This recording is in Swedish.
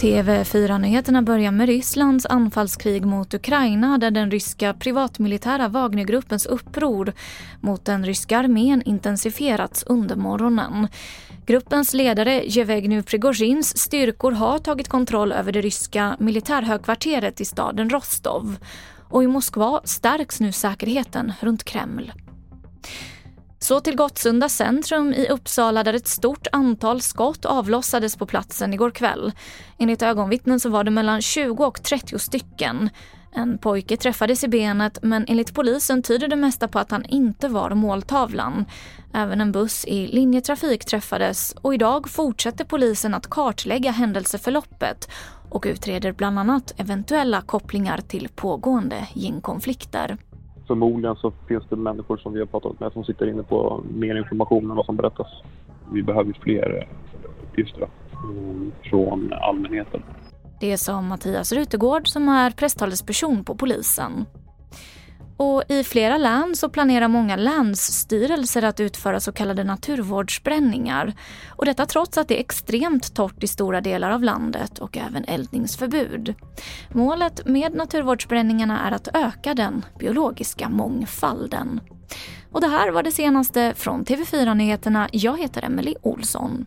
TV4-nyheterna börjar med Rysslands anfallskrig mot Ukraina där den ryska privatmilitära Wagnergruppens uppror mot den ryska armén intensifierats under morgonen. Gruppens ledare Jevegnyj Prigozjins styrkor har tagit kontroll över det ryska militärhögkvarteret i staden Rostov. Och i Moskva stärks nu säkerheten runt Kreml. Så till Gottsunda centrum i Uppsala där ett stort antal skott avlossades på platsen igår kväll. Enligt ögonvittnen så var det mellan 20 och 30 stycken. En pojke träffades i benet men enligt polisen tyder det mesta på att han inte var måltavlan. Även en buss i linjetrafik träffades och idag fortsätter polisen att kartlägga händelseförloppet och utreder bland annat eventuella kopplingar till pågående gängkonflikter förmodligen så finns det människor som vi har pratat med som sitter inne på mer information än vad som berättas. Vi behöver fler uppgifter mm, från allmänheten. Det sa Mattias Rutegård som är presstalesperson på polisen. Och I flera län så planerar många länsstyrelser att utföra så kallade naturvårdsbränningar. Och detta trots att det är extremt torrt i stora delar av landet och även eldningsförbud. Målet med naturvårdsbränningarna är att öka den biologiska mångfalden. Och det här var det senaste från TV4 Nyheterna. Jag heter Emily Olsson.